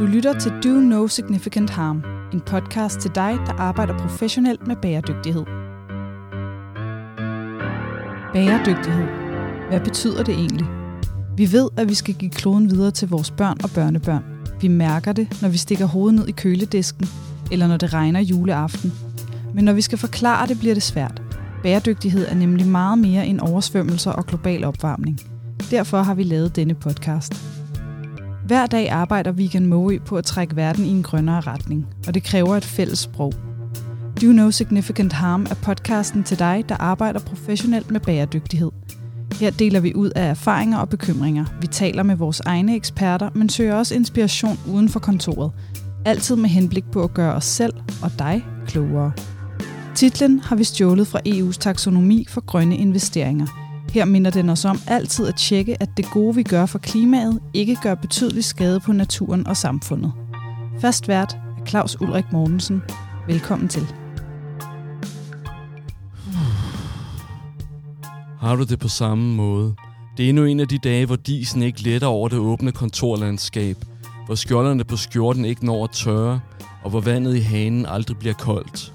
Du lytter til Do No Significant Harm, en podcast til dig, der arbejder professionelt med bæredygtighed. Bæredygtighed. Hvad betyder det egentlig? Vi ved, at vi skal give kloden videre til vores børn og børnebørn. Vi mærker det, når vi stikker hovedet ned i køledisken, eller når det regner juleaften. Men når vi skal forklare det, bliver det svært. Bæredygtighed er nemlig meget mere end oversvømmelser og global opvarmning. Derfor har vi lavet denne podcast. Hver dag arbejder Vegan Moe på at trække verden i en grønnere retning, og det kræver et fælles sprog. Do No Significant Harm er podcasten til dig, der arbejder professionelt med bæredygtighed. Her deler vi ud af erfaringer og bekymringer. Vi taler med vores egne eksperter, men søger også inspiration uden for kontoret. Altid med henblik på at gøre os selv og dig klogere. Titlen har vi stjålet fra EU's taksonomi for grønne investeringer – her minder den os om altid at tjekke, at det gode, vi gør for klimaet, ikke gør betydelig skade på naturen og samfundet. Fast vært er Claus Ulrik Mortensen. Velkommen til. Har du det på samme måde? Det er endnu en af de dage, hvor disen ikke letter over det åbne kontorlandskab, hvor skjolderne på skjorten ikke når at tørre, og hvor vandet i hanen aldrig bliver koldt.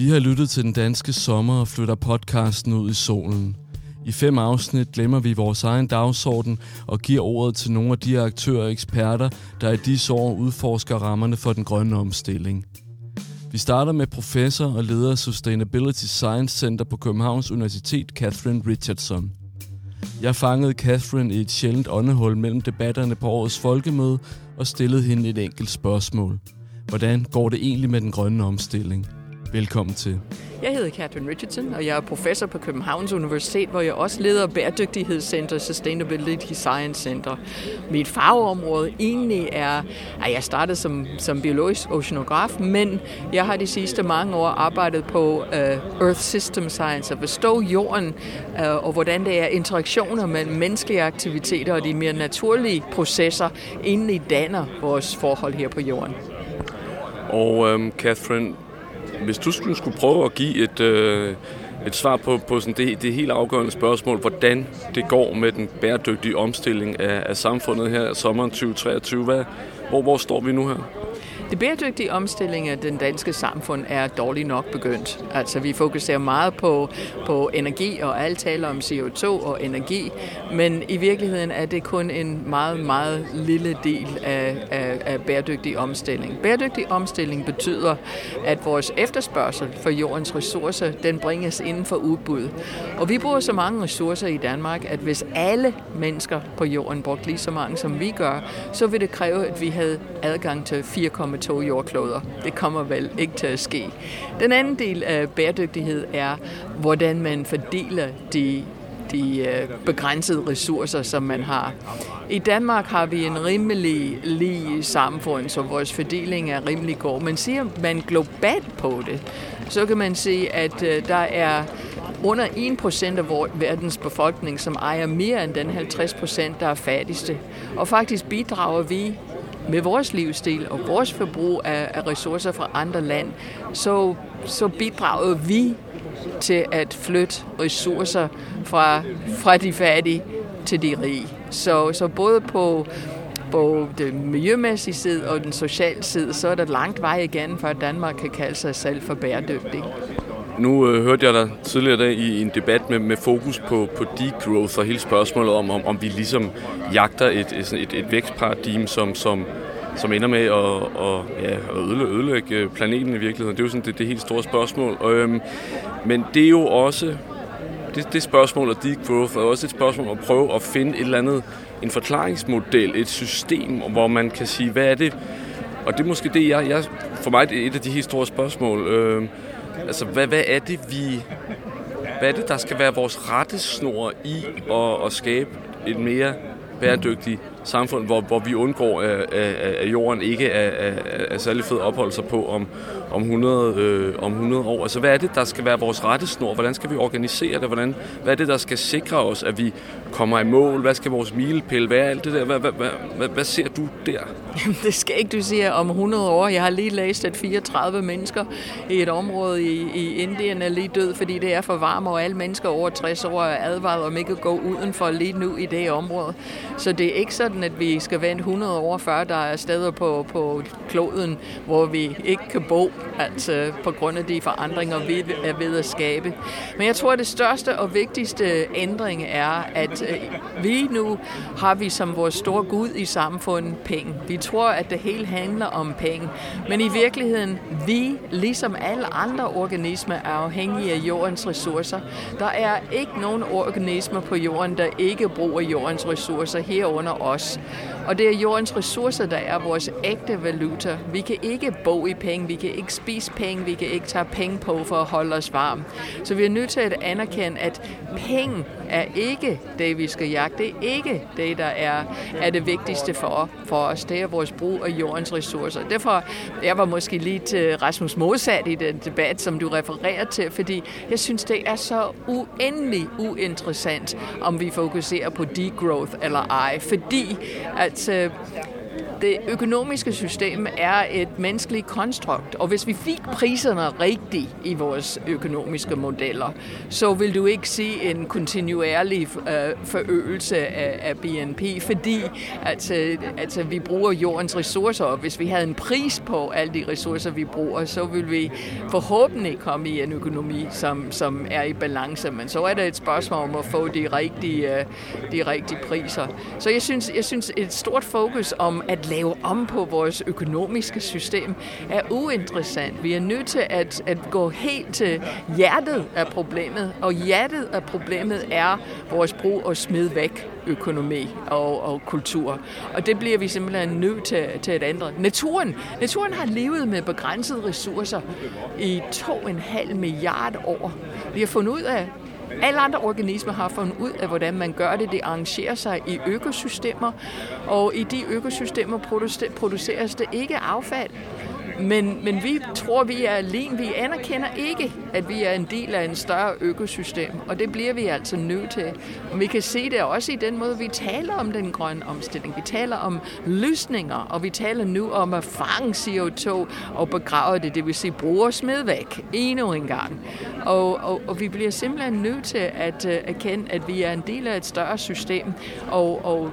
Vi har lyttet til den danske sommer og flytter podcasten ud i solen. I fem afsnit glemmer vi vores egen dagsorden og giver ordet til nogle af de aktører og eksperter, der i disse år udforsker rammerne for den grønne omstilling. Vi starter med professor og leder af Sustainability Science Center på Københavns Universitet, Catherine Richardson. Jeg fangede Catherine i et sjældent åndehul mellem debatterne på årets folkemøde og stillede hende et enkelt spørgsmål. Hvordan går det egentlig med den grønne omstilling? Velkommen til. Jeg hedder Catherine Richardson, og jeg er professor på Københavns Universitet, hvor jeg også leder Bæredygtighedscenter Sustainability Science Center. Mit fagområde egentlig er, at jeg startede som, som biologisk oceanograf, men jeg har de sidste mange år arbejdet på uh, Earth System Science, at forstå jorden, uh, og hvordan det er interaktioner mellem menneskelige aktiviteter og de mere naturlige processer, egentlig danner vores forhold her på jorden. Og øhm, Catherine, hvis du skulle, skulle prøve at give et, øh, et svar på, på sådan det, det helt afgørende spørgsmål, hvordan det går med den bæredygtige omstilling af, af samfundet her sommeren 2023, hvad, hvor, hvor står vi nu her? Det bæredygtige omstilling af den danske samfund er dårligt nok begyndt. Altså vi fokuserer meget på, på energi, og alt taler om CO2 og energi, men i virkeligheden er det kun en meget, meget lille del af, af, af bæredygtig omstilling. Bæredygtig omstilling betyder, at vores efterspørgsel for jordens ressourcer, den bringes inden for udbud. Og vi bruger så mange ressourcer i Danmark, at hvis alle mennesker på jorden brugte lige så mange, som vi gør, så ville det kræve, at vi havde adgang til 4,2 to jordkloder. Det kommer vel ikke til at ske. Den anden del af bæredygtighed er, hvordan man fordeler de de øh, begrænsede ressourcer, som man har. I Danmark har vi en rimelig lige samfund, så vores fordeling er rimelig god. Men ser man globalt på det, så kan man se, at øh, der er under 1% af verdens befolkning, som ejer mere end den 50%, der er fattigste. Og faktisk bidrager vi med vores livsstil og vores forbrug af, af ressourcer fra andre land, så, så bidrager vi til at flytte ressourcer fra, fra de fattige til de rige. Så, så både på, på den miljømæssige side og den sociale side, så er der langt vej igen, for Danmark kan kalde sig selv for bæredygtig. Nu øh, hørte jeg dig tidligere dag i en debat med, med fokus på, på degrowth og hele spørgsmålet om, om, om vi ligesom jagter et, et, et, et vækstparadigme, som, som, som ender med at, og, ja, at ødelægge, ødelægge planeten i virkeligheden. Det er jo sådan det, det helt store spørgsmål. Og, øhm, men det er jo også det, det spørgsmål af degrowth er også et spørgsmål om at prøve at finde et eller andet, en forklaringsmodel, et system, hvor man kan sige, hvad er det, og det er måske det, jeg, jeg for mig det er et af de helt store spørgsmål. Øh, altså, hvad, hvad er det, vi... Hvad er det, der skal være vores rettesnor i at, at skabe et mere bæredygtigt samfund, hvor, hvor vi undgår, at, at, at jorden ikke er, er, er særlig fed at opholde sig på om, om, 100, øh, om 100 år. Altså, hvad er det, der skal være vores rettesnor? Hvordan skal vi organisere det? Hvordan, hvad er det, der skal sikre os, at vi kommer i mål? Hvad skal vores milepæl være? Alt det der. Hvad, hvad, hvad, hvad, hvad ser du der? det skal ikke, du siger, om 100 år. Jeg har lige læst, at 34 mennesker i et område i, i Indien er lige død, fordi det er for varmt, og alle mennesker over 60 år er advaret om ikke at gå udenfor lige nu i det område. Så det er ikke sådan, at vi skal vente 100 år, før der er steder på, på kloden, hvor vi ikke kan bo, altså på grund af de forandringer, vi er ved at skabe. Men jeg tror, at det største og vigtigste ændring er, at øh, vi nu har vi som vores store Gud i samfundet penge. Vi tror, at det hele handler om penge. Men i virkeligheden, vi, ligesom alle andre organismer, er afhængige af jordens ressourcer. Der er ikke nogen organismer på jorden, der ikke bruger jordens ressourcer herunder os. Og det er jordens ressourcer, der er vores ægte valuta. Vi kan ikke bo i penge, vi kan ikke spise penge, vi kan ikke tage penge på for at holde os varme. Så vi er nødt til at anerkende, at penge er ikke det, vi skal jagte. Det er ikke det, der er, er det vigtigste for, for os. Det er vores brug af jordens ressourcer. Derfor, jeg var måske lige til Rasmus Modsat i den debat, som du refererer til, fordi jeg synes, det er så uendelig uinteressant, om vi fokuserer på degrowth eller ej. Fordi at øh, det økonomiske system er et menneskeligt konstrukt, og hvis vi fik priserne rigtigt i vores økonomiske modeller, så vil du ikke se en kontinuerlig øh, forøgelse af, af BNP, fordi altså, altså, vi bruger jordens ressourcer, og hvis vi havde en pris på alle de ressourcer, vi bruger, så vil vi forhåbentlig komme i en økonomi, som, som er i balance, men så er det et spørgsmål om at få de rigtige, øh, de rigtige priser. Så jeg synes, jeg synes et stort fokus om at lave om på vores økonomiske system er uinteressant. Vi er nødt til at, at gå helt til hjertet af problemet, og hjertet af problemet er vores brug og smid væk økonomi og, og kultur. Og det bliver vi simpelthen nødt til, til at ændre. Naturen, naturen har levet med begrænsede ressourcer i 2,5 milliarder år. Vi har fundet ud af, alle andre organismer har fundet ud af, hvordan man gør det. Det arrangerer sig i økosystemer, og i de økosystemer produceres det ikke affald. Men, men vi tror, vi er alene. Vi anerkender ikke, at vi er en del af en større økosystem, og det bliver vi altså nødt til. Og vi kan se det også i den måde, vi taler om den grønne omstilling. Vi taler om løsninger, og vi taler nu om at fange CO2 og begrave det, det vil sige bruge og smid væk endnu en gang. Og, og, og vi bliver simpelthen nødt til at uh, erkende, at vi er en del af et større system, og, og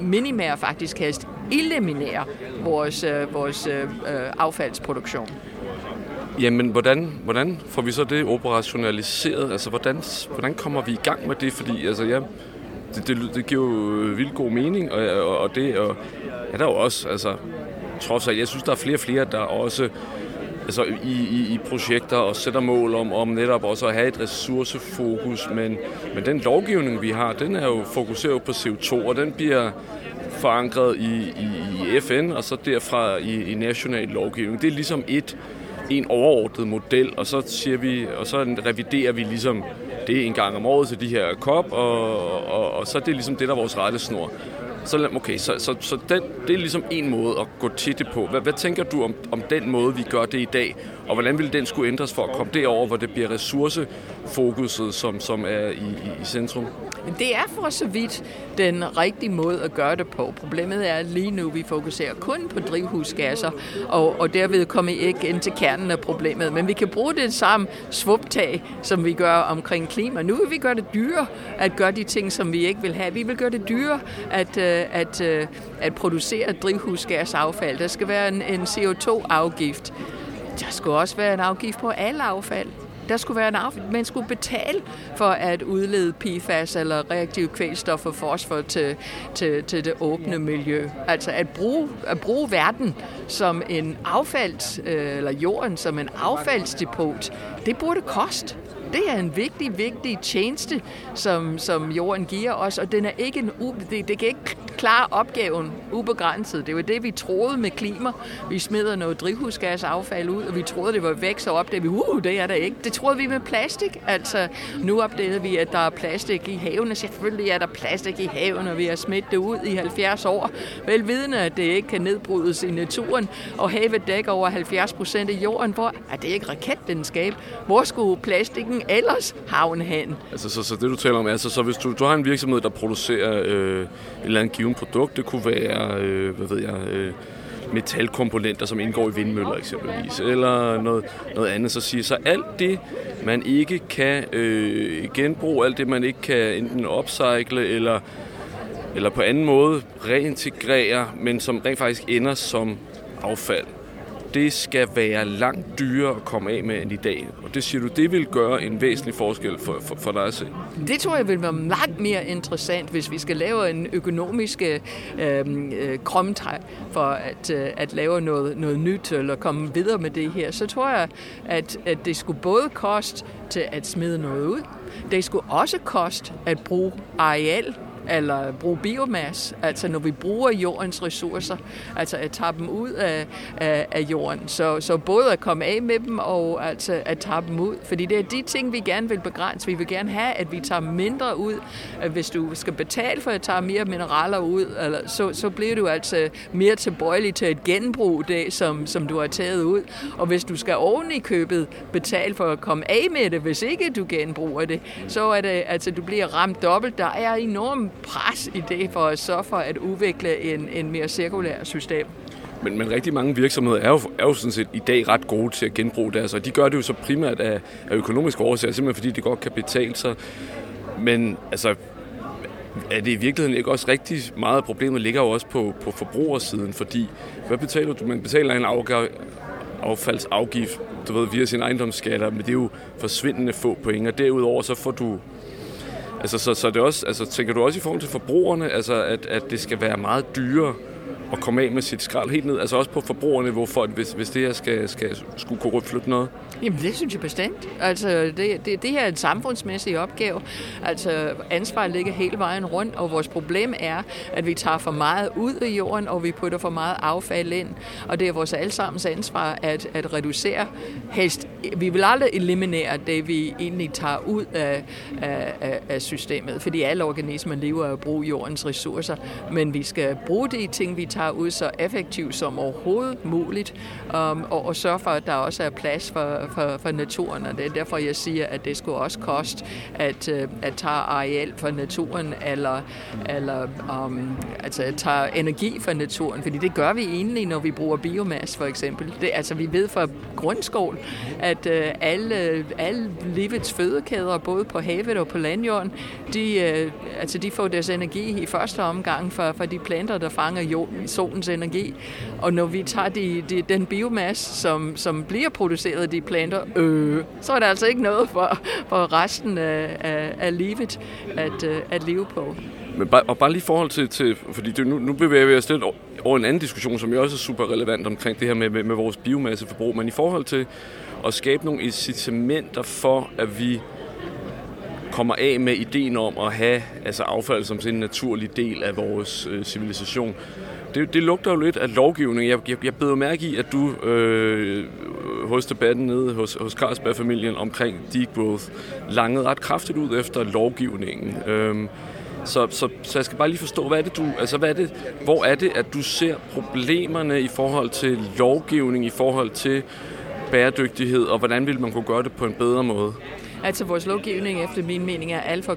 minimere faktisk helst eliminere vores, øh, vores øh, øh, affaldsproduktion. Jamen, hvordan, hvordan får vi så det operationaliseret? Altså, hvordan, hvordan kommer vi i gang med det? Fordi, altså, ja, det, det, det giver jo øh, vildt god mening, og, og, og det og, er der jo også, altså, trods alt, jeg synes, der er flere og flere, der også altså i, i, i projekter og sætter mål om, om netop også at have et ressourcefokus, men, men den lovgivning, vi har, den er jo fokuseret på CO2, og den bliver forankret i, i, i FN, og så derfra i, i national lovgivning. Det er ligesom et, en overordnet model, og så siger vi, og så reviderer vi ligesom det en gang om året til de her COP, og, og, og så er det ligesom det, der er vores rettesnor. Så, okay, så, så, så den, det er ligesom en måde at gå til det på. Hvad, hvad tænker du om, om den måde, vi gør det i dag? Og hvordan ville den skulle ændres for at komme derover, hvor det bliver ressourcefokuset, som, som er i, i, i centrum? Men det er for så vidt den rigtige måde at gøre det på. Problemet er, at lige nu vi fokuserer kun på drivhusgasser, og, og derved kommer I ikke ind til kernen af problemet. Men vi kan bruge det samme svuptag, som vi gør omkring klima. Nu vil vi gøre det dyre at gøre de ting, som vi ikke vil have. Vi vil gøre det dyre at, øh, at, øh, at producere drivhusgasaffald. Der skal være en, en CO2-afgift. Der skulle også være en afgift på alle affald. Der skulle være en af, man skulle betale for at udlede PFAS eller reaktive kvælstof og fosfor til, til, til det åbne miljø. Altså at bruge, at bruge verden som en affalds, øh, eller jorden som en affaldsdepot, det burde koste det er en vigtig, vigtig tjeneste, som, som jorden giver os, og den er ikke en u, det, det kan ikke klare opgaven ubegrænset. Det var det, vi troede med klima. Vi smider noget drivhusgasaffald ud, og vi troede, det var væk, så opdagede vi, uh, det er der ikke. Det troede vi med plastik. Altså, nu opdagede vi, at der er plastik i havene. Selvfølgelig er der plastik i haven, og vi har smidt det ud i 70 år. Velvidende, at det ikke kan nedbrydes i naturen, og havet dækker over 70 procent af jorden. Hvor er det ikke raketvidenskab? Hvor skulle plastikken ellers havne hen? Altså, så, så det du taler om, altså, så hvis du, du har en virksomhed, der producerer øh, et eller andet given produkt, det kunne være, øh, hvad ved jeg, øh, metalkomponenter, som indgår i vindmøller eksempelvis, eller noget, noget andet, så siger så alt det, man ikke kan øh, genbruge, alt det, man ikke kan enten upcycle, eller eller på anden måde reintegrere, men som rent faktisk ender som affald det skal være langt dyrere at komme af med end i dag. Og det siger du, det vil gøre en væsentlig forskel for, for, for dig at se? Det tror jeg vil være langt mere interessant, hvis vi skal lave en økonomisk øh, øh kromtræ for at, øh, at lave noget, noget nyt eller komme videre med det her. Så tror jeg, at, at det skulle både koste til at smide noget ud, det skulle også koste at bruge areal eller bruge biomasse, altså når vi bruger jordens ressourcer, altså at tage dem ud af, af, af jorden. Så, så både at komme af med dem og altså at tage dem ud, fordi det er de ting, vi gerne vil begrænse. Vi vil gerne have, at vi tager mindre ud. Hvis du skal betale for at tage mere mineraler ud, eller, så, så bliver du altså mere tilbøjelig til at genbruge det, som, som du har taget ud. Og hvis du skal oven i købet betale for at komme af med det, hvis ikke du genbruger det, så er det, altså du bliver ramt dobbelt. Der er enormt pres i det for at sørge for at udvikle en, en mere cirkulær system. Men, men rigtig mange virksomheder er jo, er jo sådan set i dag ret gode til at genbruge deres, og de gør det jo så primært af, af økonomiske årsager, simpelthen fordi det godt kan betale sig. Men altså, er det i virkeligheden ikke også rigtig meget af problemet ligger jo også på, på forbrugersiden, fordi hvad betaler du? Man betaler en afgave, affaldsafgift, du ved, via sin ejendomsskatter, men det er jo forsvindende få point, og derudover så får du Altså, så, så det også, altså, tænker du også i forhold til forbrugerne, altså, at, at det skal være meget dyrere? At komme af med sit skrald helt ned, altså også på forbrugerniveau, for at hvis, hvis det her skal, skal, skulle kunne flytte noget? Jamen det synes jeg bestemt. Altså det, det, det her er en samfundsmæssig opgave. Altså ansvaret ligger hele vejen rundt, og vores problem er, at vi tager for meget ud af jorden, og vi putter for meget affald ind. Og det er vores allesammens ansvar at, at reducere helst. Vi vil aldrig eliminere det, vi egentlig tager ud af, af, af systemet, fordi alle organismer lever af at bruge jordens ressourcer, men vi skal bruge de ting, vi tager ud så effektivt som overhovedet muligt, um, og, og sørge for, at der også er plads for, for, for naturen, og det er derfor, jeg siger, at det skulle også koste at, øh, at tage areal for naturen, eller, eller um, altså at tage energi for naturen, fordi det gør vi egentlig, når vi bruger biomasse for eksempel. Det, altså vi ved fra grundskål, at uh, alle, alle livets fødekæder, både på havet og på landjorden, de, uh, altså de får deres energi i første omgang fra, fra de planter, der fanger jorden, solens energi. Og når vi tager de, de, den biomasse, som, som bliver produceret af de planter, øh, så er der altså ikke noget for, for resten af, af, af livet at, øh, at leve på. Men bare, og bare lige i forhold til, til fordi det, nu, nu bevæger vi os lidt over en anden diskussion, som jo også er super relevant omkring det her med, med, med vores biomasseforbrug, men i forhold til at skabe nogle incitamenter for, at vi kommer af med ideen om at have altså affald som sådan en naturlig del af vores øh, civilisation. Det, det lugter jo lidt af lovgivning. Jeg, jeg, jeg beder mærke i, at du øh, hos debatten nede hos, hos Carlsberg-familien omkring degrowth langede ret kraftigt ud efter lovgivningen. Øhm, så, så, så jeg skal bare lige forstå, hvad er det, du, altså, hvad er det, hvor er det, at du ser problemerne i forhold til lovgivning, i forhold til bæredygtighed, og hvordan vil man kunne gøre det på en bedre måde? Altså vores lovgivning efter min mening er alt for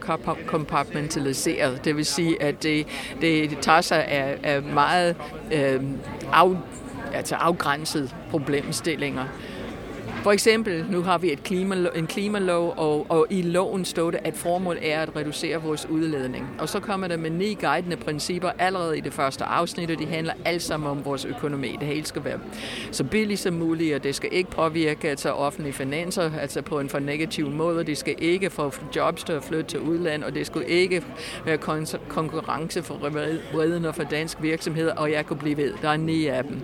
kompartmentaliseret. Det vil sige, at det, det tager sig af, af meget øh, af, altså afgrænsede problemstillinger. For eksempel, nu har vi et klima, en klimalov, og, og i loven står det, at formålet er at reducere vores udledning. Og så kommer der med ni guidende principper allerede i det første afsnit, og de handler alt sammen om vores økonomi. Det hele skal være så billigt som muligt, og det skal ikke påvirke altså offentlige finanser, altså på en for negativ måde. Det skal ikke få jobs til at flytte til udland, og det skal ikke være konkurrence for og for dansk virksomhed, og jeg kunne blive ved. Der er ni af dem.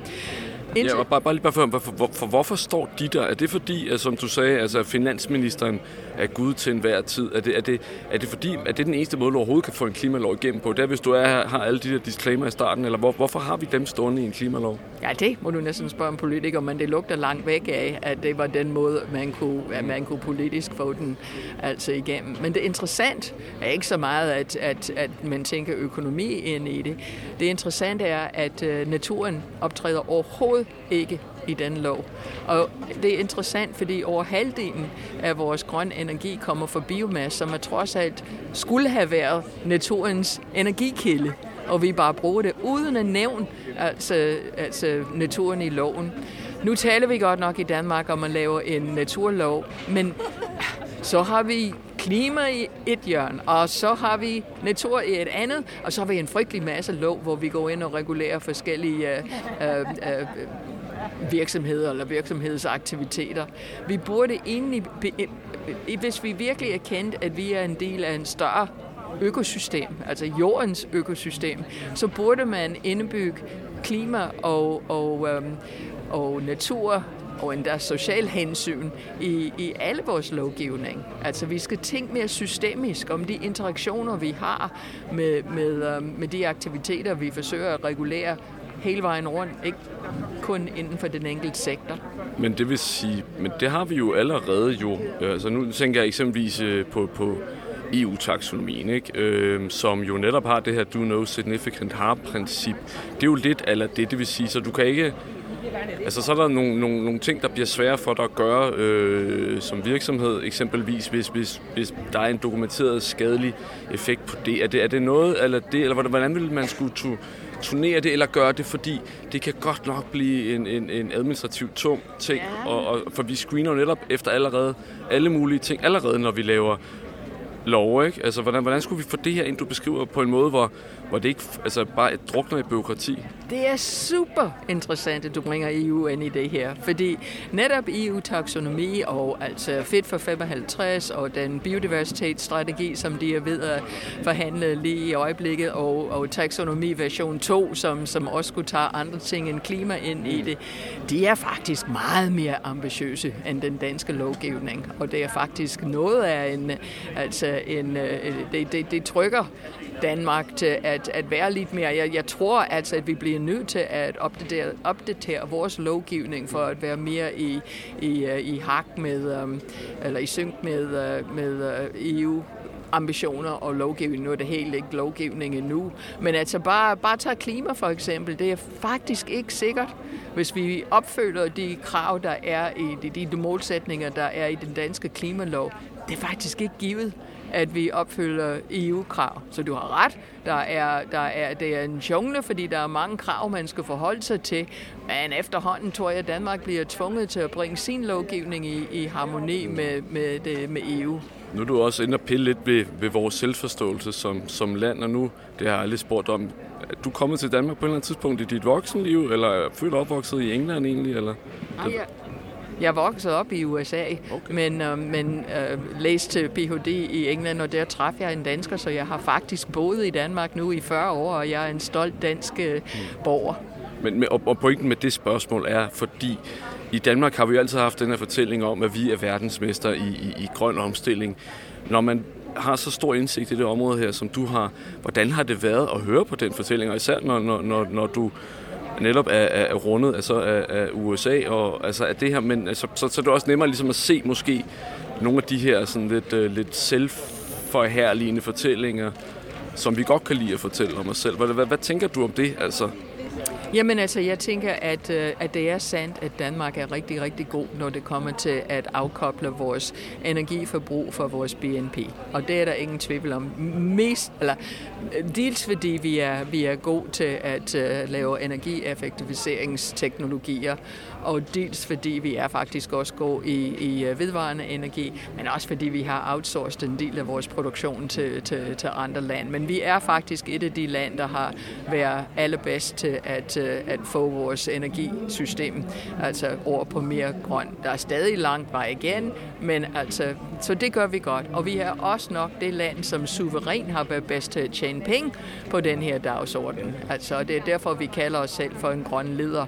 Indtil... Ja, bare, bare lige bare for, for, for, for, hvorfor står de der? Er det fordi, at, som du sagde, altså, at finansministeren er Gud til enhver tid? Er det, er, det, er det fordi, at det er den eneste måde, du overhovedet kan få en klimalov igennem på? Det er, hvis du er, har alle de der disclaimer i starten, eller hvor, hvorfor har vi dem stående i en klimalov? Ja, det må du næsten spørge en politiker, men det lugter langt væk af, at det var den måde, man kunne, at man kunne politisk få den altså igennem. Men det er interessant er ikke så meget, at, at, at man tænker økonomi ind i det. Det interessante er, at uh, naturen optræder overhovedet ikke i den lov. Og det er interessant, fordi over halvdelen af vores grøn energi kommer fra biomasse, som er trods alt skulle have været naturens energikilde og vi bare bruger det uden at nævne altså, altså naturen i loven. Nu taler vi godt nok i Danmark om at lave en naturlov, men så har vi klima i et hjørne, og så har vi natur i et andet, og så har vi en frygtelig masse lov, hvor vi går ind og regulerer forskellige øh, øh, øh, virksomheder eller virksomhedsaktiviteter. Vi burde egentlig, øh, hvis vi virkelig erkendte, at vi er en del af en større økosystem, altså jordens økosystem, så burde man indbygge klima og, og, øhm, og natur og endda social hensyn i, i alle vores lovgivning. Altså vi skal tænke mere systemisk om de interaktioner, vi har med, med, øhm, med de aktiviteter, vi forsøger at regulere hele vejen rundt, ikke kun inden for den enkelte sektor. Men det vil sige, men det har vi jo allerede jo. Øh, altså nu tænker jeg eksempelvis øh, på, på EU-taksonomien, ikke? Øh, som jo netop har det her do no significant harm-princip. Det er jo lidt eller det, det vil sige, så du kan ikke... Altså, så er der nogle, nogle, nogle ting, der bliver svære for dig at gøre øh, som virksomhed, eksempelvis hvis, hvis, hvis der er en dokumenteret skadelig effekt på det. Er det, er det noget, eller det, eller hvordan vil man skulle tu, turnere det, eller gøre det, fordi det kan godt nok blive en, en, en administrativt tung ting, ja. og, og, for vi screener netop efter allerede alle mulige ting, allerede når vi laver lov, ikke? Altså, hvordan, hvordan skulle vi få det her ind, du beskriver, på en måde, hvor, hvor det ikke altså, bare drukner i byråkrati? Det er super interessant, at du bringer EU ind i det her, fordi netop EU-taksonomi og altså Fit for 55 og den biodiversitetsstrategi, som de er ved at forhandle lige i øjeblikket, og, og taksonomi version 2, som, som også skulle tage andre ting end klima ind i det, de er faktisk meget mere ambitiøse end den danske lovgivning, og det er faktisk noget af en, altså Øh, en, øh, øh, det, det, det trykker Danmark til at, at være lidt mere. Jeg, jeg tror altså, at vi bliver nødt til at opdatere, opdatere vores lovgivning for at være mere i, i, i hak med, øhm, eller i synk med, med EU ambitioner og lovgivning. Nu er det helt ikke lovgivning endnu. Men altså bare, bare tage klima for eksempel. Det er faktisk ikke sikkert, hvis vi opfølger de krav, der er i de, de målsætninger, der er i den danske klimalov. Det er faktisk ikke givet at vi opfylder EU-krav. Så du har ret, der er, der er, det er en jungle, fordi der er mange krav, man skal forholde sig til. Men efterhånden tror jeg, at Danmark bliver tvunget til at bringe sin lovgivning i, i harmoni med, med, det, med EU. Nu er du også inde og pille lidt ved, ved vores selvforståelse som, som land, og nu, det har jeg aldrig spurgt om, er du kommet til Danmark på et eller andet tidspunkt i dit voksenliv, eller er født og opvokset i England egentlig? Eller? Nej, jeg, jeg vokset op i USA, okay. men, øh, men øh, læste Ph.D. i England, og der traf jeg en dansker, så jeg har faktisk boet i Danmark nu i 40 år, og jeg er en stolt dansk øh, borger. Men, og, og pointen med det spørgsmål er, fordi i Danmark har vi jo altid haft den her fortælling om, at vi er verdensmester i, i, i grøn omstilling. Når man har så stor indsigt i det område her, som du har, hvordan har det været at høre på den fortælling, og især når, når, når, når du netop er, er rundet altså af, af USA, og altså af det her, men altså, så, så er det også nemmere ligesom at se måske nogle af de her sådan lidt, uh, lidt selvforherligende fortællinger, som vi godt kan lide at fortælle om os selv. Hvad, hvad, hvad tænker du om det? Altså? Jamen altså, jeg tænker, at, øh, at det er sandt, at Danmark er rigtig, rigtig god, når det kommer til at afkoble vores energiforbrug for vores BNP. Og det er der ingen tvivl om. Mest, eller, øh, dels fordi vi er, vi er gode til at uh, lave energieffektiviseringsteknologier, og dels fordi vi er faktisk også gode i, i øh, vedvarende energi, men også fordi vi har outsourcet en del af vores produktion til, til, til andre lande. Men vi er faktisk et af de lande, der har været allerbedst til at, øh, at få vores energisystem altså over på mere grøn. Der er stadig langt vej igen, men altså, så det gør vi godt. Og vi er også nok det land, som suveræn har været bedst til at tjene penge på den her dagsorden. Altså, det er derfor, vi kalder os selv for en grøn leder.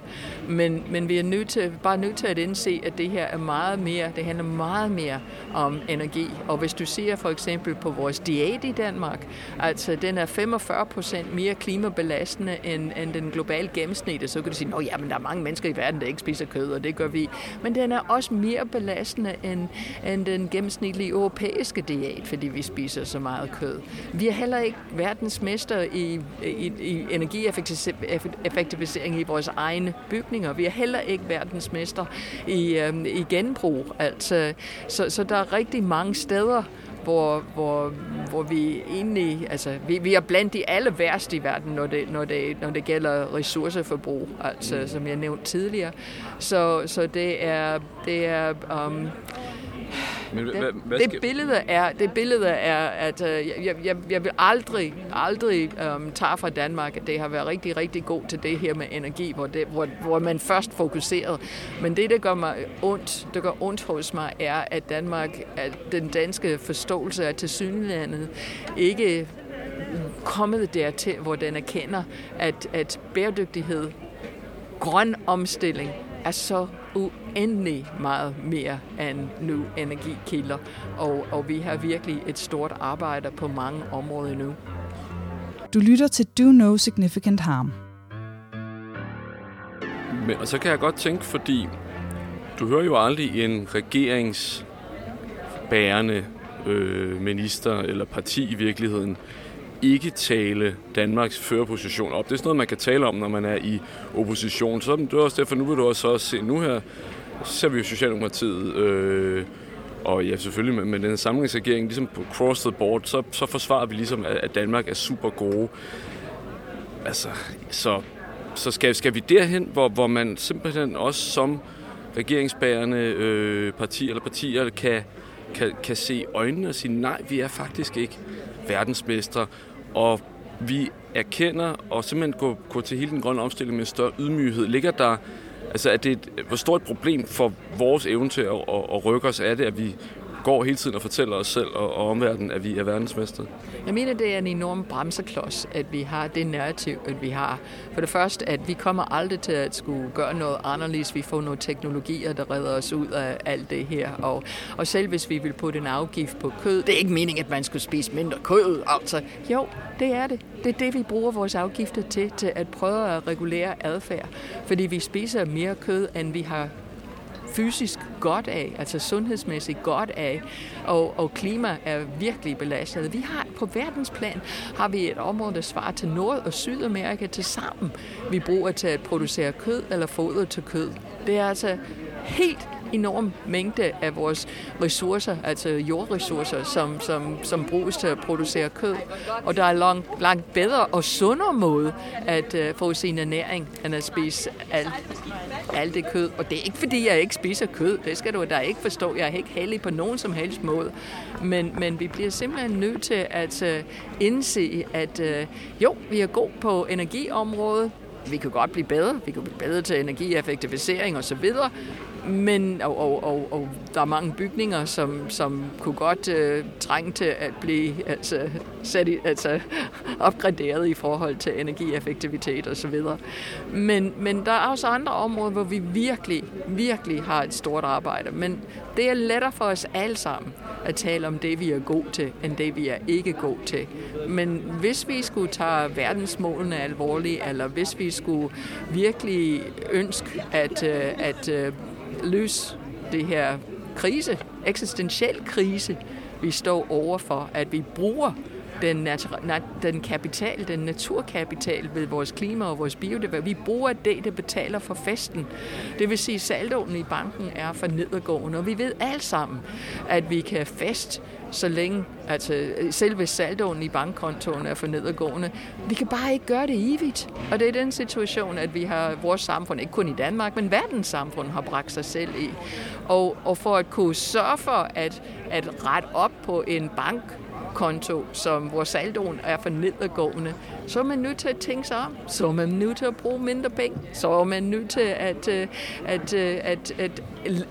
Men, men vi er nødt til, bare nødt til at indse, at det her er meget mere, det handler meget mere om energi. Og hvis du ser for eksempel på vores diæt i Danmark, altså den er 45 procent mere klimabelastende end, end den globale gennemsnit, så kan du sige, at ja, men der er mange mennesker i verden, der ikke spiser kød, og det gør vi. Men den er også mere belastende end, end den gennemsnitlige europæiske diæt, fordi vi spiser så meget kød. Vi er heller ikke verdensmester i, i, i energieffektivisering i vores egne bygninger. Vi er heller ikke verdensmester i, øh, i genbrug. Altså, så, så der er rigtig mange steder, hvor, hvor, hvor vi egentlig, altså vi, vi er blandt de alle værste i verden, når det, når det, når det gælder ressourceforbrug, altså som jeg nævnte tidligere. Så, så det er, det er um, men, det, hvad, hvad det billede er, det billede er at øh, jeg, jeg, jeg vil aldrig, aldrig um, tage fra Danmark, at det har været rigtig, rigtig god til det her med energi, hvor, det, hvor, hvor man først fokuserede. Men det, der gør mig ondt, det gør ondt hos mig, er, at Danmark, at den danske forståelse er til synlandet ikke kommet dertil, hvor den erkender, at, at bæredygtighed, grøn omstilling, er så uendelig meget mere end nu energikilder, og, og vi har virkelig et stort arbejde på mange områder nu. Du lytter til Do No Significant Harm. Men, og så kan jeg godt tænke, fordi du hører jo aldrig en regeringsbærende øh, minister eller parti i virkeligheden ikke tale Danmarks førerposition op. Det er sådan noget, man kan tale om, når man er i opposition. Så det er også derfor, nu vil du også, se, nu her ser vi jo Socialdemokratiet, øh, og ja, selvfølgelig med, med den samlingsregering, ligesom på cross the board, så, så forsvarer vi ligesom, at, at Danmark er super gode. Altså, så, så skal, skal vi derhen, hvor, hvor man simpelthen også som regeringsbærende øh, parti eller partier kan, kan, kan se øjnene og sige, nej, vi er faktisk ikke verdensmestre, og vi erkender og simpelthen går, går til hele den grønne omstilling med større ydmyghed. Ligger der, altså er det et, hvor stort et problem for vores evne til at, at, at rykke os, er det, at vi går hele tiden og fortæller os selv og, og omverdenen, at vi er verdensmester? Jeg mener, det er en enorm bremseklods, at vi har det narrativ, at vi har. For det første, at vi kommer aldrig til at skulle gøre noget anderledes. Vi får nogle teknologier, der redder os ud af alt det her. Og, og selv hvis vi vil putte en afgift på kød, det er ikke meningen, at man skulle spise mindre kød. Altså, jo, det er det. Det er det, vi bruger vores afgifter til, til at prøve at regulere adfærd. Fordi vi spiser mere kød, end vi har fysisk godt af, altså sundhedsmæssigt godt af, og, og klima er virkelig belastet. Vi har på verdensplan har vi et område, der svarer til Nord- og Sydamerika til sammen. Vi bruger til at producere kød eller foder til kød. Det er altså helt enorm mængde af vores ressourcer, altså jordressourcer, som, som, som bruges til at producere kød. Og der er langt, langt bedre og sundere måde at uh, få sin ernæring, end at spise alt, alt det kød. Og det er ikke fordi, jeg ikke spiser kød. Det skal du da ikke forstå. Jeg er ikke heldig på nogen som helst måde. Men, men vi bliver simpelthen nødt til at uh, indse, at uh, jo, vi er god på energiområdet. Vi kan godt blive bedre. Vi kan blive bedre til energieffektivisering osv. Men, og, og, og, og der er mange bygninger, som, som kunne godt øh, trænge til at blive altså, sat i, altså, opgraderet i forhold til energieffektivitet osv. Men, men der er også andre områder, hvor vi virkelig, virkelig har et stort arbejde. Men det er lettere for os alle sammen at tale om det, vi er god til, end det, vi er ikke god til. Men hvis vi skulle tage verdensmålene alvorligt, eller hvis vi skulle virkelig ønske at, øh, at øh, løse det her krise, eksistentiel krise, vi står overfor, at vi bruger den, nat- den kapital, den naturkapital ved vores klima og vores biodiversitet. Vi bruger det, der betaler for festen. Det vil sige, at saldoen i banken er for nedadgående, og vi ved alle sammen, at vi kan fest så længe, altså selve saldoen i bankkontoen er for nedadgående. Vi kan bare ikke gøre det evigt. Og det er den situation, at vi har vores samfund, ikke kun i Danmark, men verdens samfund har bragt sig selv i. Og, og for at kunne sørge for at, at rette op på en bank, konto, som hvor saldoen er for nedadgående, så er man nødt til at tænke sig om. Så er man nødt til at bruge mindre penge. Så er man nødt til at, at, at, at, at,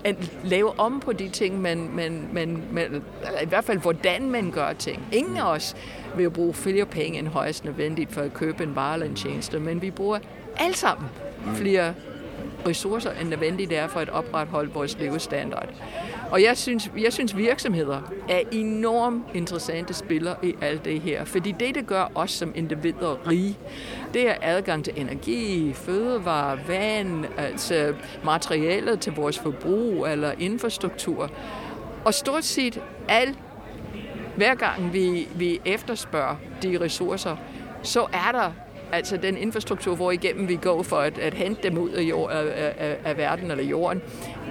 at lave om på de ting, man, man, man, man, i hvert fald hvordan man gør ting. Ingen af os vil bruge flere penge end højst nødvendigt for at købe en vare eller en tjeneste, men vi bruger alle sammen flere ressourcer, end nødvendigt er for at opretholde vores levestandard. Og jeg synes, jeg synes virksomheder er enormt interessante spillere i alt det her, fordi det, det gør os som individer rige, det er adgang til energi, fødevare, vand, altså materialer til vores forbrug eller infrastruktur. Og stort set alt, hver gang vi, vi efterspørger de ressourcer, så er der altså den infrastruktur, hvor igennem vi går for at, at hente dem ud af, jord, af, af, af verden eller jorden,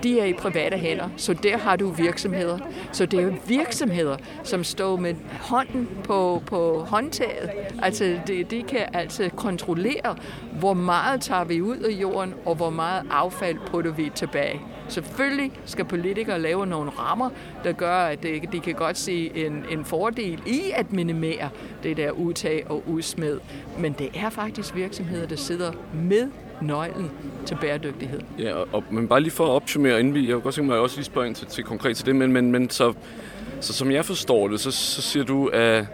de er i private hænder, så der har du virksomheder. Så det er virksomheder, som står med hånden på, på håndtaget. Altså, de, de kan altså kontrollere, hvor meget tager vi ud af jorden, og hvor meget affald putter vi tilbage. Selvfølgelig skal politikere lave nogle rammer, der gør, at de kan godt se en, en fordel i at minimere det der udtag og udsmed. Men det er faktisk virksomheder, der sidder med nøglen til bæredygtighed. Ja, og, og, men bare lige for at opsummere, inden vi, jeg kunne godt tænke mig også lige spørge ind til, til konkret til det, men, men, men så, så som jeg forstår det, så, så siger du, at,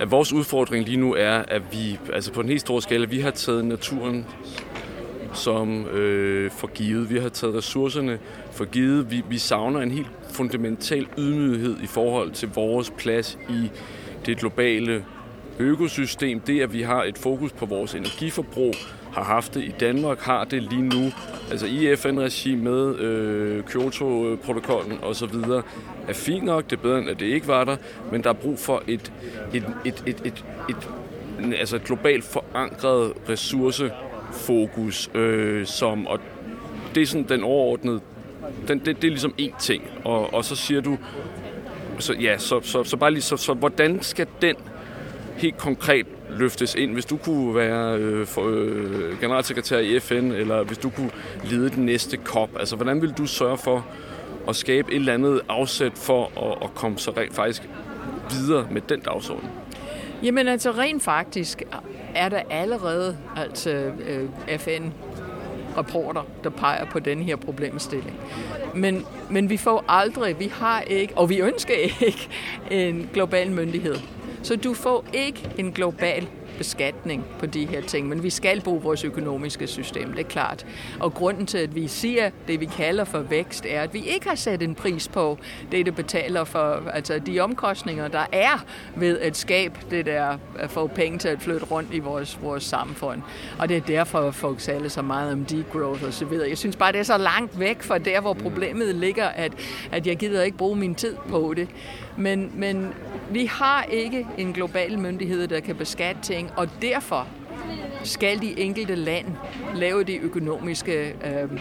at vores udfordring lige nu er, at vi, altså på en helt stor skala, vi har taget naturen som øh, for givet. Vi har taget ressourcerne for givet. Vi, vi savner en helt fundamental ydmyghed i forhold til vores plads i det globale økosystem. Det, at vi har et fokus på vores energiforbrug, har haft det i Danmark, har det lige nu, altså i FN-regi med øh, Kyoto-protokollen osv., er fint nok, det er bedre end at det ikke var der, men der er brug for et, et, et, et, et, et, altså et globalt forankret fokus, øh, som, og det er sådan den overordnede, den, det, det er ligesom én ting, og, og så siger du, så, ja, så, så, så bare lige, så, så hvordan skal den helt konkret løftes ind? Hvis du kunne være øh, for, øh, generalsekretær i FN, eller hvis du kunne lede den næste COP, altså hvordan vil du sørge for at skabe et eller andet afsæt for at, at komme så rent faktisk videre med den dagsorden? Jamen altså rent faktisk er der allerede altså, øh, FN rapporter, der peger på den her problemstilling. Men, men vi får aldrig, vi har ikke, og vi ønsker ikke en global myndighed. Så du får ikke en global beskatning på de her ting, men vi skal bruge vores økonomiske system, det er klart. Og grunden til, at vi siger det, vi kalder for vækst, er, at vi ikke har sat en pris på det, det betaler for altså de omkostninger, der er ved at skabe det der, at få penge til at flytte rundt i vores, vores samfund. Og det er derfor, folk taler så meget om degrowth og så videre. Jeg synes bare, det er så langt væk fra der, hvor problemet ligger, at, at jeg gider ikke bruge min tid på det. Men, men vi har ikke en global myndighed, der kan beskatte ting, og derfor skal de enkelte land lave de økonomiske øh,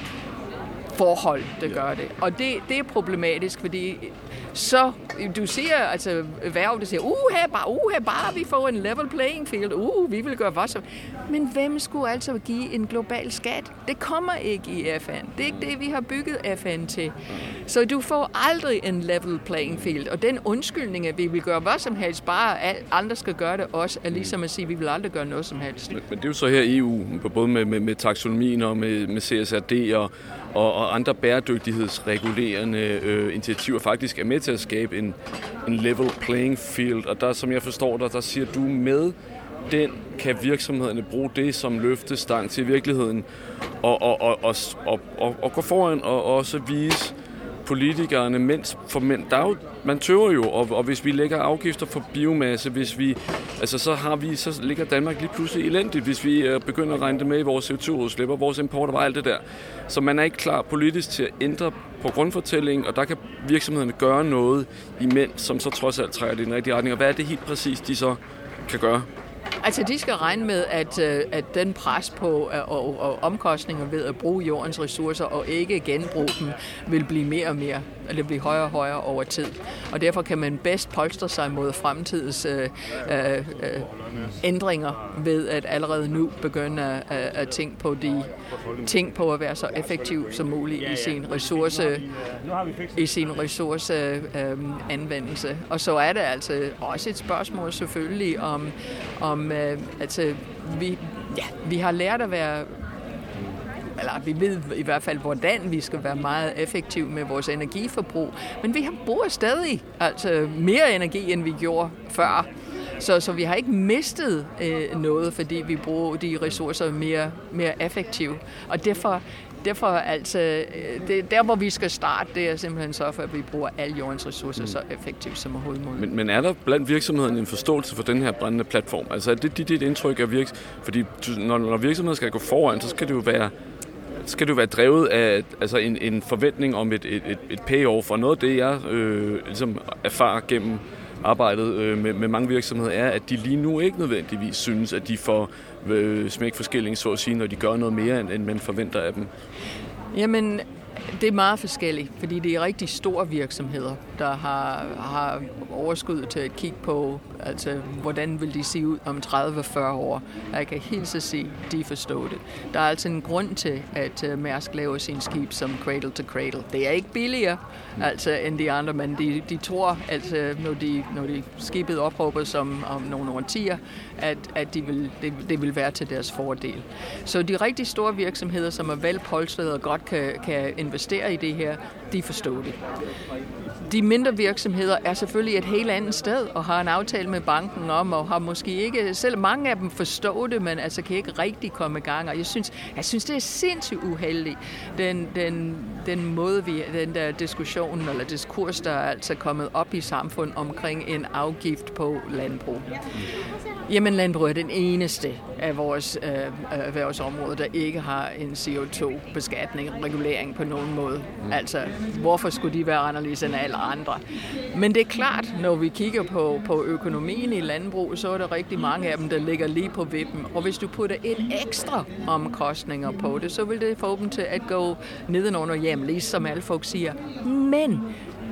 forhold, der gør det. Og det, det er problematisk, fordi så du ser, altså værv, der siger, uh, her, bare, uh, her, bare vi får en level playing field, uh, vi vil gøre hvad som. Men hvem skulle altså give en global skat? Det kommer ikke i FN. Det er ikke det, vi har bygget FN til. Så du får aldrig en level playing field. Og den undskyldning, at vi vil gøre hvad som helst, bare at andre skal gøre det også, er ligesom at sige, at vi vil aldrig gøre noget som helst. Men, men det er jo så her EU, både med, med, med taxonomien og med, med CSRD og og, og andre bæredygtighedsregulerende øh, initiativer faktisk er med til at skabe en, en level playing field. Og der, som jeg forstår dig, der siger du med den kan virksomhederne bruge det som løftestang til virkeligheden og, og, og, og, og, og, og gå foran og også vise, politikerne, mens for mænd, der er jo, man tøver jo, og, og hvis vi lægger afgifter for biomasse, hvis vi, altså så har vi, så ligger Danmark lige pludselig elendigt, hvis vi øh, begynder at regne det med i vores CO2-udslip og vores import og alt det der. Så man er ikke klar politisk til at ændre på grundfortællingen, og der kan virksomhederne gøre noget imens, som så trods alt trækker det i den rigtige retning. Og hvad er det helt præcis, de så kan gøre? Altså, de skal regne med, at, øh, at den pres på øh, og, og omkostninger ved at bruge jordens ressourcer og ikke genbruge dem, vil blive mere og mere, eller blive højere og højere over tid. Og derfor kan man bedst polstre sig mod fremtidens øh, øh, øh, ændringer ved at allerede nu begynde at, øh, at tænke på de ting på at være så effektiv som muligt i sin ressource i sin ressource øh, anvendelse. Og så er det altså også et spørgsmål selvfølgelig om, om øh, altså, vi, ja, vi har lært at være eller vi ved i hvert fald, hvordan vi skal være meget effektive med vores energiforbrug. Men vi bruger stadig altså mere energi, end vi gjorde før. Så, så vi har ikke mistet øh, noget, fordi vi bruger de ressourcer mere, mere effektivt. Og derfor, derfor altså, øh, det, der hvor vi skal starte, det er simpelthen så for, at vi bruger alle jordens ressourcer mm. så effektivt som overhovedet muligt. Men, men er der blandt virksomhederne en forståelse for den her brændende platform? Altså er det dit, dit indtryk af virks... Fordi når, når virksomheder skal gå foran, så skal det jo være skal du være drevet af altså en, en forventning om et, et, et payoff. Og noget af det, jeg øh, ligesom erfarer gennem arbejdet øh, med, med mange virksomheder, er, at de lige nu ikke nødvendigvis synes, at de får øh, smæk forskelling, så at sige, når de gør noget mere, end, end man forventer af dem. Jamen, det er meget forskelligt, fordi det er rigtig store virksomheder, der har, har overskud til at kigge på, altså hvordan vil de se ud om 30-40 år. Jeg kan helt så sige, de forstår det. Der er altså en grund til, at øh, Mærsk laver sin skib som cradle to cradle. Det er ikke billigere altså, end de andre, men de, de tror, altså, når, de, når de skibet opråber som om nogle årtier, at, at de vil, det, det vil være til deres fordel. Så de rigtig store virksomheder, som er velpolstrede og godt kan, kan investere i det her, de forstår det. De mindre virksomheder er selvfølgelig et helt andet sted og har en aftale med banken om, og har måske ikke, selv mange af dem forstår det, men altså kan ikke rigtig komme i gang. Og jeg synes, jeg synes det er sindssygt uheldigt, den, den, den måde, vi, den der diskussion eller diskurs, der er altså kommet op i samfundet omkring en afgift på landbrug. Jamen, landbrug er den eneste af vores øh, erhvervsområder, der ikke har en CO2-beskatning, regulering på nogen måde. Mm. Altså, hvorfor skulle de være anderledes end alle andre? Men det er klart, når vi kigger på, på økonomien i landbrug, så er der rigtig mange af dem, der ligger lige på vippen. Og hvis du putter et ekstra omkostninger på det, så vil det få dem til at gå nedenunder hjem, lige som alle folk siger. Men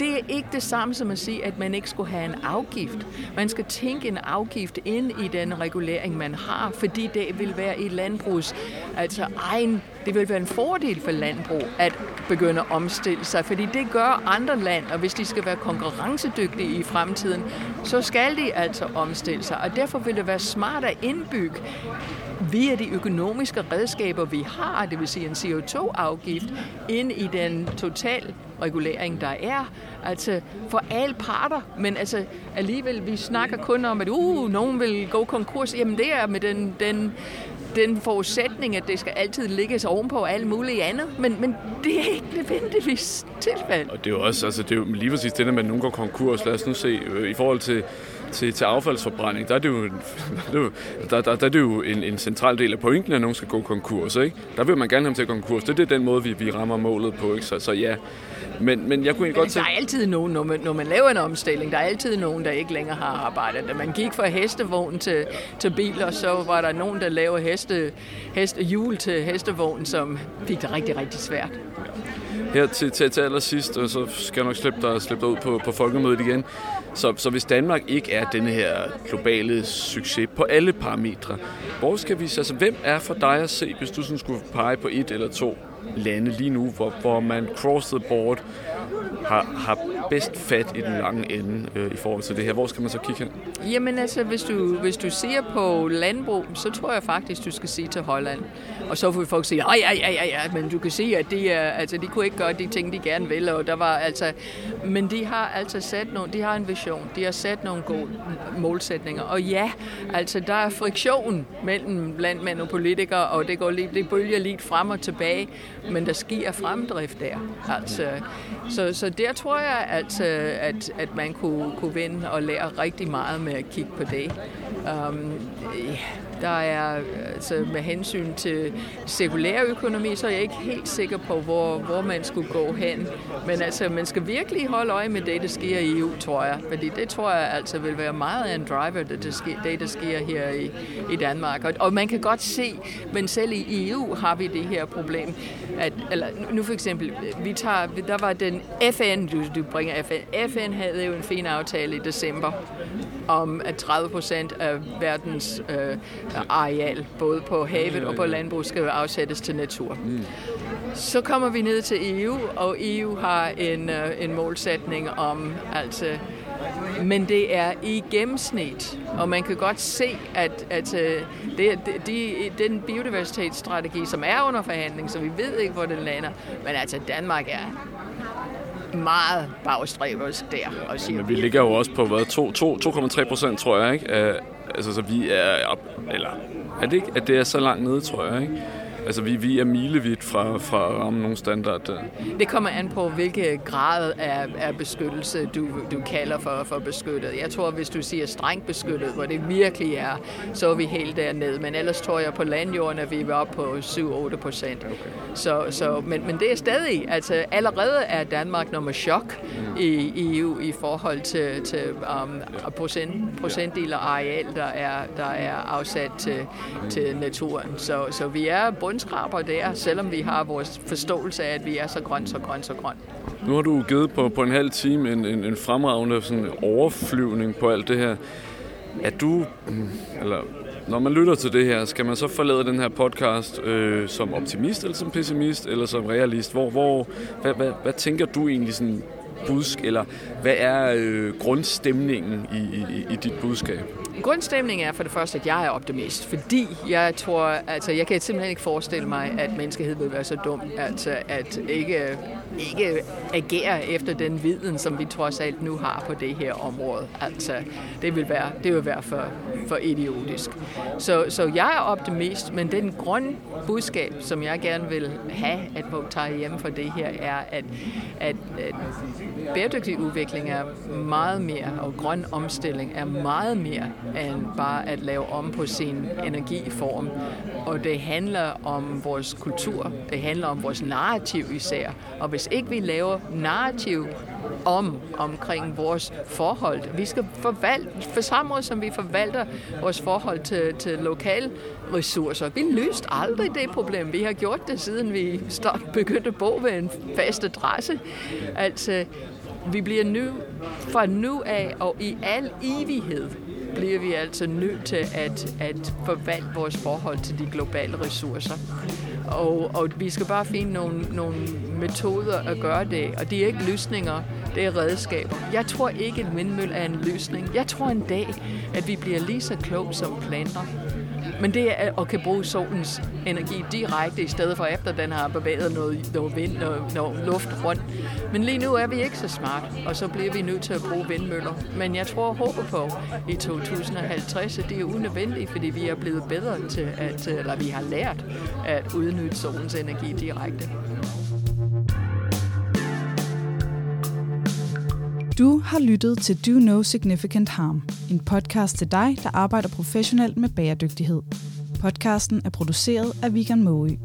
det er ikke det samme som at sige, at man ikke skulle have en afgift. Man skal tænke en afgift ind i den regulering, man har, fordi det vil være i landbrugs, altså egen, det vil være en fordel for landbrug at begynde at omstille sig, fordi det gør andre land, og hvis de skal være konkurrencedygtige i fremtiden, så skal de altså omstille sig, og derfor vil det være smart at indbygge via de økonomiske redskaber, vi har, det vil sige en CO2-afgift, ind i den total regulering, der er, altså for alle parter, men altså alligevel, vi snakker kun om, at uh, nogen vil gå konkurs, jamen det er med den, den den forudsætning, at det skal altid ligges ovenpå alt muligt andet, men, men det er ikke nødvendigvis tilfældet. Og det er jo også, altså det er jo lige præcis det, at man nu går konkurs. Lad os nu se, øh, i forhold til til, til affaldsforbrænding, der er det jo, der, der, der er det jo en, en central del af pointen, at nogen skal gå konkurs. Ikke? Der vil man gerne have dem til at konkurs. Det, det er den måde, vi, vi rammer målet på. Ikke? Så, så ja, men, men jeg kunne men godt tænke... Der er altid nogen, når man, når man laver en omstilling, der er altid nogen, der ikke længere har arbejdet. Da man gik fra hestevogn til, til biler, så var der nogen, der lavede heste, heste hjul til hestevogn, som fik det rigtig, rigtig svært. Her til, til, til allersidst, og så skal jeg nok slippe dig, slippe dig ud på, på folkemødet igen. Så, så hvis Danmark ikke er denne her globale succes på alle parametre, hvor skal vi, altså hvem er for dig at se, hvis du sådan skulle pege på et eller to lande lige nu, hvor, hvor man cross the board har, har bedst fat i den lange ende øh, i forhold til det her? Hvor skal man så kigge hen? Jamen altså, hvis du, hvis du ser på landbrug, så tror jeg faktisk, du skal se til Holland. Og så får folk sige, ja, ja, ja, ja, men du kan se, at de, er, altså, de kunne ikke gøre de ting, de gerne ville. Og der var, altså, men de har altså sat nogle, de har en vision, de har sat nogle gode målsætninger. Og ja, altså der er friktion mellem landmænd og politikere, og det, går lige, det bølger lidt frem og tilbage, men der sker fremdrift der. Altså, så, så der tror jeg, at, øh, at, at man kunne, kunne vinde og lære rigtig meget med at kigge på det. Um, der er altså med hensyn til cirkulær økonomi, så er jeg ikke helt sikker på, hvor, hvor man skulle gå hen. Men altså, man skal virkelig holde øje med det, der sker i EU, tror jeg. Fordi det tror jeg altså vil være meget af en driver, det, der sker, det, der sker her i, i Danmark. Og, og man kan godt se, men selv i EU har vi det her problem. At, eller nu for eksempel, vi tager, der var den FN, du, du bringer FN. FN havde jo en fin aftale i december om, at 30 procent af verdens øh, areal, både på havet og på landbrug, skal afsættes til natur. Mm. Så kommer vi ned til EU, og EU har en, øh, en målsætning om, altså, men det er i gennemsnit, og man kan godt se, at, at øh, det, de, den biodiversitetsstrategi, som er under forhandling, så vi ved ikke, hvor den lander, men altså Danmark er meget bagstræbers der. Og siger, men vi ligger jo også på hvad, 2,3 procent, tror jeg, ikke? altså, så vi er op, eller er det ikke, at det er så langt nede, tror jeg, ikke? Altså, vi, vi er milevidt fra, fra at ramme nogle standard. Der. Det kommer an på, hvilke grad af, af beskyttelse, du, du kalder for, for beskyttet. Jeg tror, hvis du siger strengt beskyttet, hvor det virkelig er, så er vi helt dernede. Men ellers tror jeg på landjorden, at vi er oppe på 7-8 procent. Okay. Så, så, men, men det er stadig, altså allerede er Danmark nummer chok mm. i, i EU i forhold til, til um, procent, procentdel af areal, der er, der er afsat til, mm. til naturen. Så, så vi er bundskraber der, selvom vi har vores forståelse af, at vi er så grøn, så grøn, så grøn. Nu har du givet på, på en halv time en, en, en fremragende sådan overflyvning på alt det her. Er du, eller når man lytter til det her, skal man så forlade den her podcast øh, som optimist eller som pessimist eller som realist? Hvor, hvor, hvad, hvad, hvad tænker du egentlig sådan budsk, eller hvad er øh, grundstemningen i, i, i dit budskab? Grundstemningen er for det første, at jeg er optimist, fordi jeg tror, altså jeg kan simpelthen ikke forestille mig, at menneskeheden vil være så dum, altså at ikke, ikke agere efter den viden, som vi trods alt nu har på det her område. Altså, det vil være, det vil være for, for idiotisk. Så, så jeg er optimist, men den grund budskab, som jeg gerne vil have, at folk tager hjem for det her, er, at, at, at bæredygtig udvikling er meget mere, og grøn omstilling er meget mere end bare at lave om på sin energiform. Og det handler om vores kultur, det handler om vores narrativ især. Og hvis ikke vi laver narrativ om omkring vores forhold. Vi skal forvalte, for samme måde som vi forvalter vores forhold til, til lokale ressourcer. Vi løste aldrig det problem. Vi har gjort det, siden vi start, begyndte at bo ved en fast adresse. Altså, vi bliver nu, fra nu af og i al evighed, bliver vi altså nødt til at, at forvalte vores forhold til de globale ressourcer. Og, og vi skal bare finde nogle, nogle metoder at gøre det, og det er ikke løsninger, det er redskaber. Jeg tror ikke, at vindmølle er en løsning. Jeg tror en dag, at vi bliver lige så klog som planter. Men det er at kan bruge solens energi direkte, i stedet for efter den har bevæget noget, noget vind og noget luft rundt. Men lige nu er vi ikke så smart, og så bliver vi nødt til at bruge vindmøller. Men jeg tror og håber på i 2050, at det er unødvendigt, fordi vi er blevet bedre til at, eller vi har lært at udnytte solens energi direkte. Du har lyttet til Do No Significant Harm, en podcast til dig, der arbejder professionelt med bæredygtighed. Podcasten er produceret af Vegan Måge.